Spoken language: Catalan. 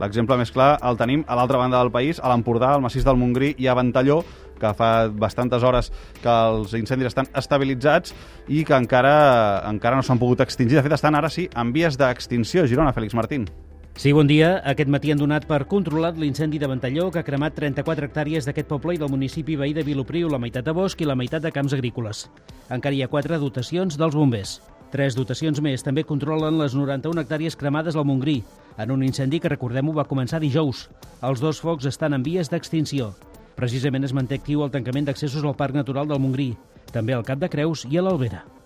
L'exemple més clar el tenim a l'altra banda del país, a l'Empordà, al massís del Montgrí i a Ventalló, que fa bastantes hores que els incendis estan estabilitzats i que encara encara no s'han pogut extingir. De fet, estan ara sí en vies d'extinció. Girona, Fèlix Martín. Sí, bon dia. Aquest matí han donat per controlat l'incendi de Ventalló que ha cremat 34 hectàrees d'aquest poble i del municipi veí de Vilopriu, la meitat de bosc i la meitat de camps agrícoles. Encara hi ha quatre dotacions dels bombers. Tres dotacions més també controlen les 91 hectàrees cremades al Montgrí, en un incendi que, recordem-ho, va començar dijous. Els dos focs estan en vies d'extinció. Precisament es manté actiu el tancament d'accessos al Parc Natural del Montgrí, també al Cap de Creus i a l'Albera.